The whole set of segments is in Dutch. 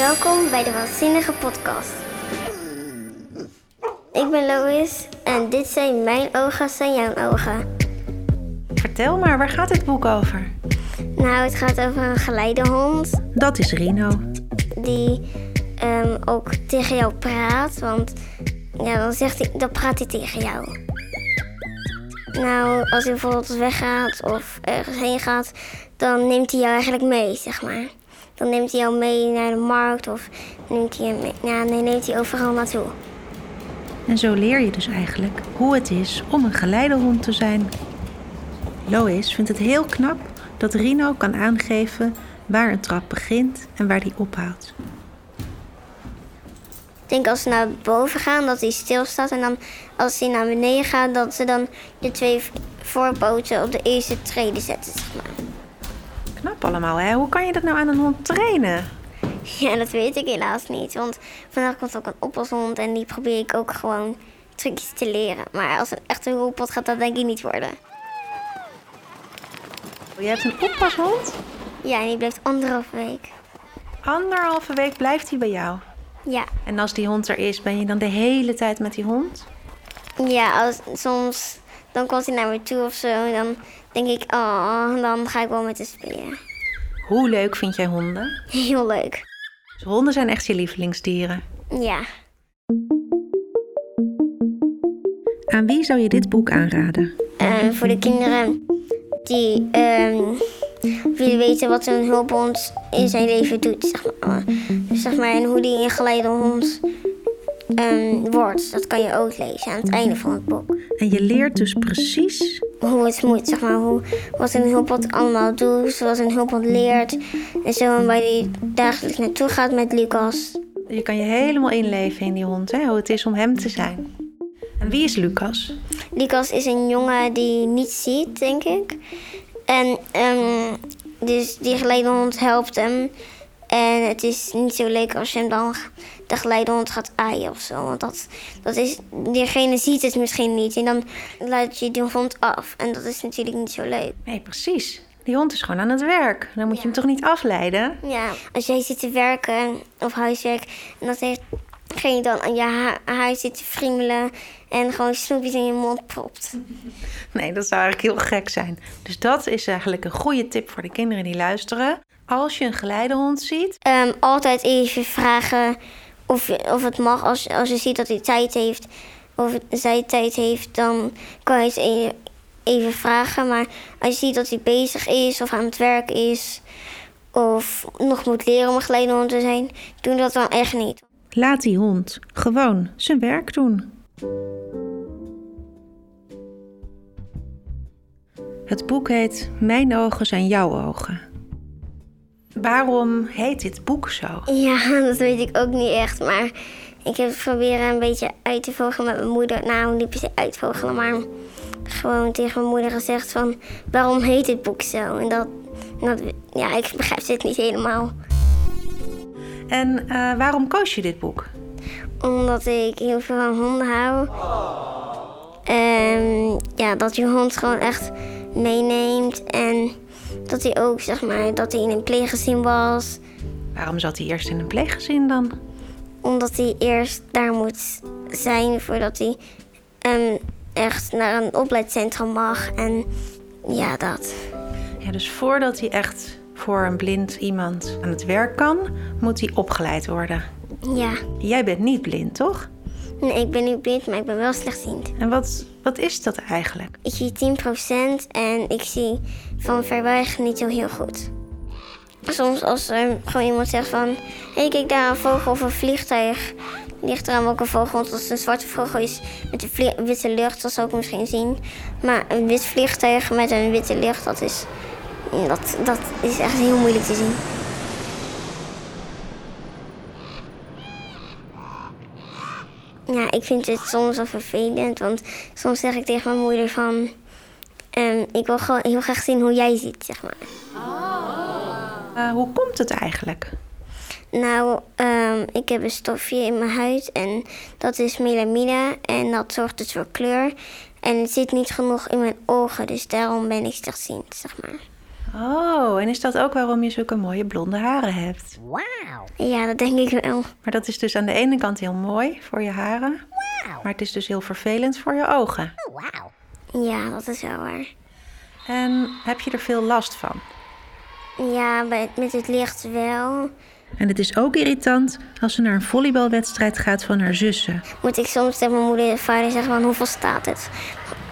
Welkom bij de Waanzinnige Podcast. Ik ben Lois en dit zijn mijn ogen, zijn jouw ogen. Vertel maar, waar gaat dit boek over? Nou, het gaat over een geleidehond Dat is Rino. die ehm, ook tegen jou praat. Want ja, dan, zegt hij, dan praat hij tegen jou. Nou, als hij bijvoorbeeld weggaat of ergens heen gaat, dan neemt hij jou eigenlijk mee, zeg maar. Dan neemt hij jou mee naar de markt of neemt hij, mee, ja, nee, neemt hij overal naartoe. En zo leer je dus eigenlijk hoe het is om een geleidehond te zijn. Lois vindt het heel knap dat Rino kan aangeven waar een trap begint en waar die ophoudt. Ik denk als ze naar boven gaan, dat hij stilstaat. En dan als hij naar beneden gaat, dat ze dan de twee voorpoten op de eerste trede zetten, zeg maar. Knap allemaal, hè? Hoe kan je dat nou aan een hond trainen? Ja, dat weet ik helaas niet. Want vandaag komt ook een oploshond en die probeer ik ook gewoon trucjes te leren. Maar als een echte hulppot gaat dat denk ik niet worden. Je hebt een oppashond. Ja, en die blijft anderhalve week. Anderhalve week blijft hij bij jou. Ja, En als die hond er is, ben je dan de hele tijd met die hond? ja als, soms dan komt hij naar me toe of zo. En dan denk ik, oh, dan ga ik wel met hem spelen. Hoe leuk vind jij honden? Heel leuk. Dus honden zijn echt je lievelingsdieren. Ja. Aan wie zou je dit boek aanraden? Eh, voor de kinderen die ehm, willen weten wat een hulphond in zijn leven doet. Zeg maar. Dus zeg maar, en hoe die een geleidehond ehm, wordt. Dat kan je ook lezen aan het einde van het boek. En je leert dus precies Hoe het moet, zeg maar. Hoe, wat een hulphond allemaal doet. Wat een hulphond leert. En zo en waar hij dagelijks naartoe gaat met Lucas. Je kan je helemaal inleven in die hond, hè? hoe het is om hem te zijn. En wie is Lucas? Lucas is een jongen die niet ziet, denk ik. En ehm, dus die geleidehond helpt hem. En het is niet zo leuk als je hem dan de geleidehond gaat aaien of zo. Want dat, dat is, diegene ziet het misschien niet. En dan laat je die hond af. En dat is natuurlijk niet zo leuk. Nee, precies. Die hond is gewoon aan het werk. Dan moet je hem toch niet afleiden? Ja, als jij zit te werken of huiswerk en dat heeft geen dan aan je hu- huis zit te friemelen en gewoon snoepjes in je mond propt. Nee, dat zou eigenlijk heel gek zijn. Dus dat is eigenlijk een goede tip voor de kinderen die luisteren. Als je een geleidehond ziet, Ehm, altijd even vragen of, of het mag. Als, als je ziet dat hij tijd heeft, of zij tijd heeft, dan kan je het e- even vragen. Maar als je ziet dat hij bezig is of aan het werk is, of nog moet leren om een geleidehond te zijn, doe dat dan echt niet. laat die hond gewoon zijn werk doen. Het boek heet Mijn ogen zijn jouw ogen. Waarom heet dit boek zo? Ja, dat weet ik ook niet echt. Maar ik heb het proberen een beetje uit te vogelen met mijn moeder. Nou, niet per se uitvogelen, maar gewoon tegen mijn moeder gezegd van... waarom heet dit boek zo? En dat, dat ja, ik begrijp het niet helemaal. En eh, waarom koos je dit boek? Omdat ik heel veel van honden hou. En ja, dat je hond gewoon echt meeneemt. En dat hij ook, zeg maar, dat hij in een pleeggezin was. Waarom zat hij eerst in een pleeggezin dan? Omdat hij eerst daar moet zijn voordat hij ehm, echt naar een opleidscentrum mag. En ja, dat. Ja, dus voordat hij echt voor een blind iemand aan het werk kan, moet hij opgeleid worden. Ja. Jij bent niet blind, toch? Nee, ik ben niet blind, maar ik ben wel slechtziend. En wat, wat is dat eigenlijk? Ik zie 10% en ik zie van ver niet zo heel goed. Soms als er gewoon iemand zegt van... Hé, hey, kijk daar een vogel of een vliegtuig. Ligt eraan welke vogel. Want als het een zwarte vogel is met een witte lucht, dat zou ik misschien zien. Maar een wit vliegtuig met een witte lucht, dat is... Dat, dat is echt heel moeilijk te zien. Ik vind het soms wel vervelend. Want soms zeg ik tegen mijn moeder van... ehm, ik wil gewoon heel graag zien hoe jij ziet, zeg maar. Eh, hoe komt het eigenlijk? Nou, ehm, ik heb een stofje in mijn huid en dat is melamine en dat zorgt dus voor kleur. En het zit niet genoeg in mijn ogen, dus daarom ben ik slechtziend, zeg maar. Oh, en is dat ook waarom je zulke mooie blonde haren hebt? Ja, dat denk ik wel. Maar dat is dus aan de ene kant heel mooi voor je haren. Maar het is dus heel vervelend voor je ogen. Ja, dat is wel waar. En heb je er veel last van? Ja, met het licht wel. En het is ook irritant als ze naar een volleybalwedstrijd gaat van haar zussen. Moet ik soms tegen mijn moeder en vader zeggen van hoeveel staat het?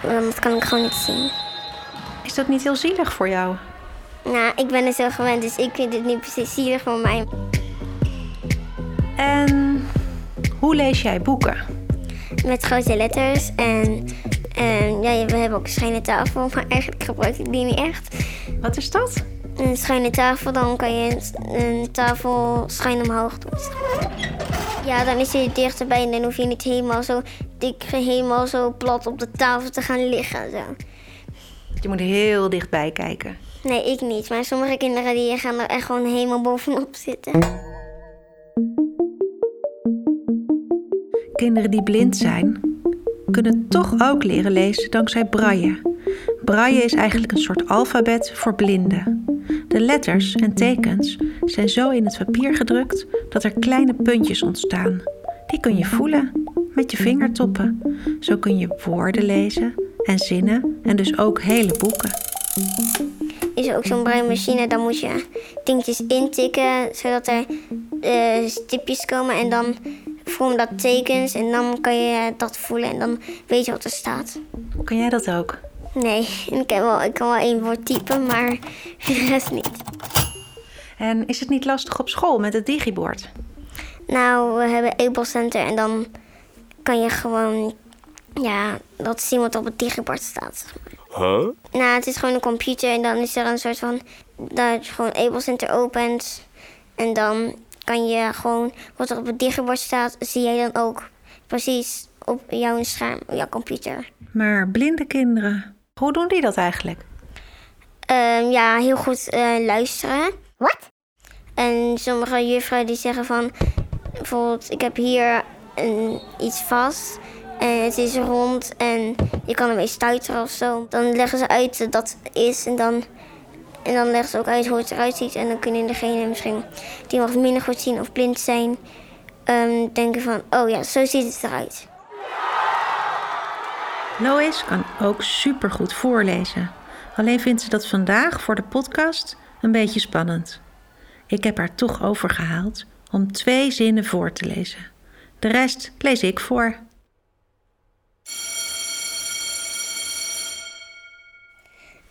Want Dat kan ik gewoon niet zien. Is dat niet heel zielig voor jou? Nou, ik ben er zo gewend, dus ik vind het niet precies zielig voor mij. En hoe lees jij boeken? Met grote letters en, en ja, we hebben ook een schuine tafel, maar eigenlijk gebruik ik die niet echt. Wat is dat? Een schuine tafel, dan kan je een, een tafel schuin omhoog doen. Ja, dan is hij dichterbij en dan hoef je niet helemaal zo dik, helemaal zo plat op de tafel te gaan liggen. en Zo. Je moet heel dichtbij kijken. Nee, ik niet. Maar sommige kinderen die gaan er echt gewoon helemaal bovenop zitten. Kinderen die blind zijn, kunnen toch ook leren lezen dankzij braille. Braille is eigenlijk een soort alfabet voor blinden. De letters en tekens zijn zo in het papier gedrukt dat er kleine puntjes ontstaan. Die kun je voelen met je vingertoppen. Zo kun je woorden lezen en zinnen en dus ook hele boeken. Is ook zo'n breienmachine. Dan moet je dingetjes intikken, zodat er eh, stipjes komen. En dan vormen dat tekens. En dan kan je dat voelen en dan weet je wat er staat. Kun jij dat ook? Nee, ik, heb wel, ik kan wel één woord typen, maar de rest niet. En is het niet lastig op school met het digibord? Nou, we hebben Able Center en dan kan je gewoon ja, dat zien wat op het digibord staat. Nou, het is gewoon een computer en dan is er een soort van dat je gewoon Able Center opent en dan kan je gewoon wat er op het digibord staat, zie jij dan ook precies op jouw scherm, op jouw computer. Maar blinde kinderen, hoe doen die dat eigenlijk? Ehm, ja, heel goed eh, luisteren. Wat? En sommige juffrouwen die zeggen van... Bijvoorbeeld, ik heb hier een, iets vast. En het is rond en je kan ermee stuiteren of zo. Dan leggen ze uit dat dat is en dan... En dan leggen ze ook uit hoe het eruit ziet. En dan kunnen degene misschien die wat minder goed zien of blind zijn... ehm, denken van, oh ja, zo ziet het eruit. Lois kan ook supergoed voorlezen. Alleen vindt ze dat vandaag voor de podcast een beetje spannend. Ik heb haar toch overgehaald om twee zinnen voor te lezen. De rest lees ik voor.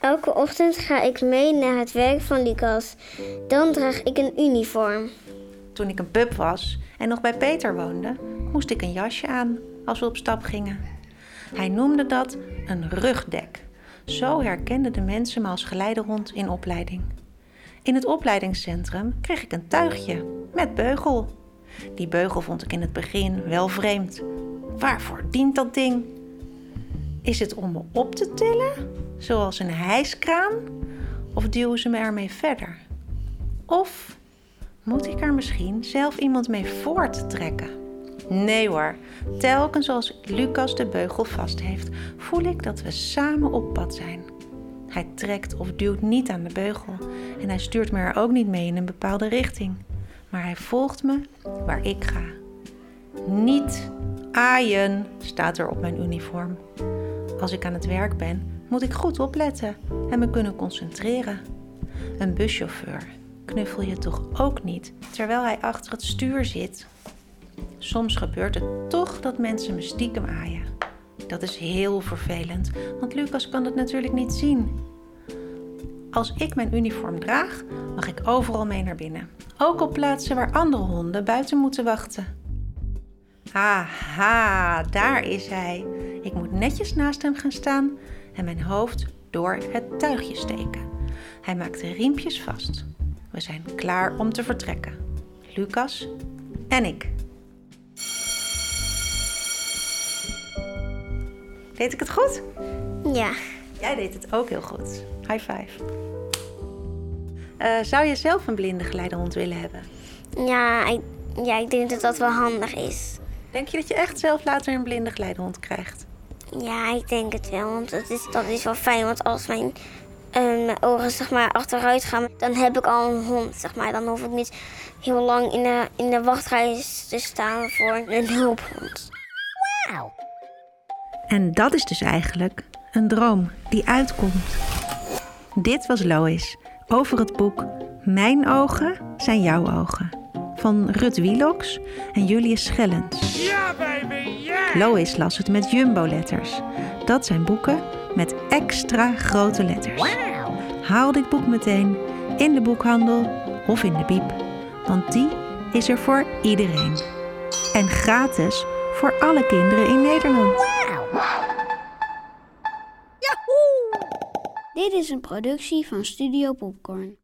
Elke ochtend ga ik mee naar het werk van Lucas. Dan draag ik een uniform. Toen ik een pup was en nog bij Peter woonde, moest ik een jasje aan als we op stap gingen. Hij noemde dat een rugdek. Zo herkenden de mensen me als geleidehond in opleiding. In het opleidingscentrum kreeg ik een tuigje met beugel. Die beugel vond ik in het begin wel vreemd. Waarvoor dient dat ding? Is het om me op te tillen, zoals een hijskraan? Of duwen ze me ermee verder? Of moet ik er misschien zelf iemand mee voorttrekken? Nee hoor, telkens als Lucas de beugel vast heeft, voel ik dat we samen op pad zijn. Hij trekt of duwt niet aan de beugel en hij stuurt me er ook niet mee in een bepaalde richting. Maar hij volgt me waar ik ga. Niet aaien staat er op mijn uniform. Als ik aan het werk ben, moet ik goed opletten en me kunnen concentreren. Een buschauffeur knuffel je toch ook niet terwijl hij achter het stuur zit? Soms gebeurt het toch dat mensen me stiekem aaien. Dat is heel vervelend, want Lucas kan het natuurlijk niet zien. Als ik mijn uniform draag, mag ik overal mee naar binnen. Ook op plaatsen waar andere honden buiten moeten wachten. Aha, daar is hij. Ik moet netjes naast hem gaan staan en mijn hoofd door het tuigje steken. Hij maakt de riempjes vast. We zijn klaar om te vertrekken. Lucas en ik. Deed ik het goed? Ja, Jij deed het ook heel goed. High five. Eh, zou je zelf een blinde geleidehond willen hebben? ja, ik, ja, ik denk dat dat wel handig is. Denk je dat je echt zelf later een blinde geleidehond krijgt? Ja, ik denk het wel, want dat is, dat is wel fijn. Want als mijn en mijn ogen zeg maar, achteruit gaan, dan heb ik al een hond. Zeg maar. Dan hoef ik niet heel lang in de, in de wachtrij te staan voor een hulphond. Wauw. En dat is dus eigenlijk een droom die uitkomt. Dit was Lois over het boek Mijn ogen zijn jouw ogen van Rut Wieloks en Julius Schellens. Ja, baby, yeah! Lois las het met jumbo-letters. Dat zijn boeken met extra grote letters. Haal dit boek meteen in de boekhandel of in de biep, want die is er voor iedereen. En gratis voor alle kinderen in Nederland. Dit is een productie van Studio Popcorn.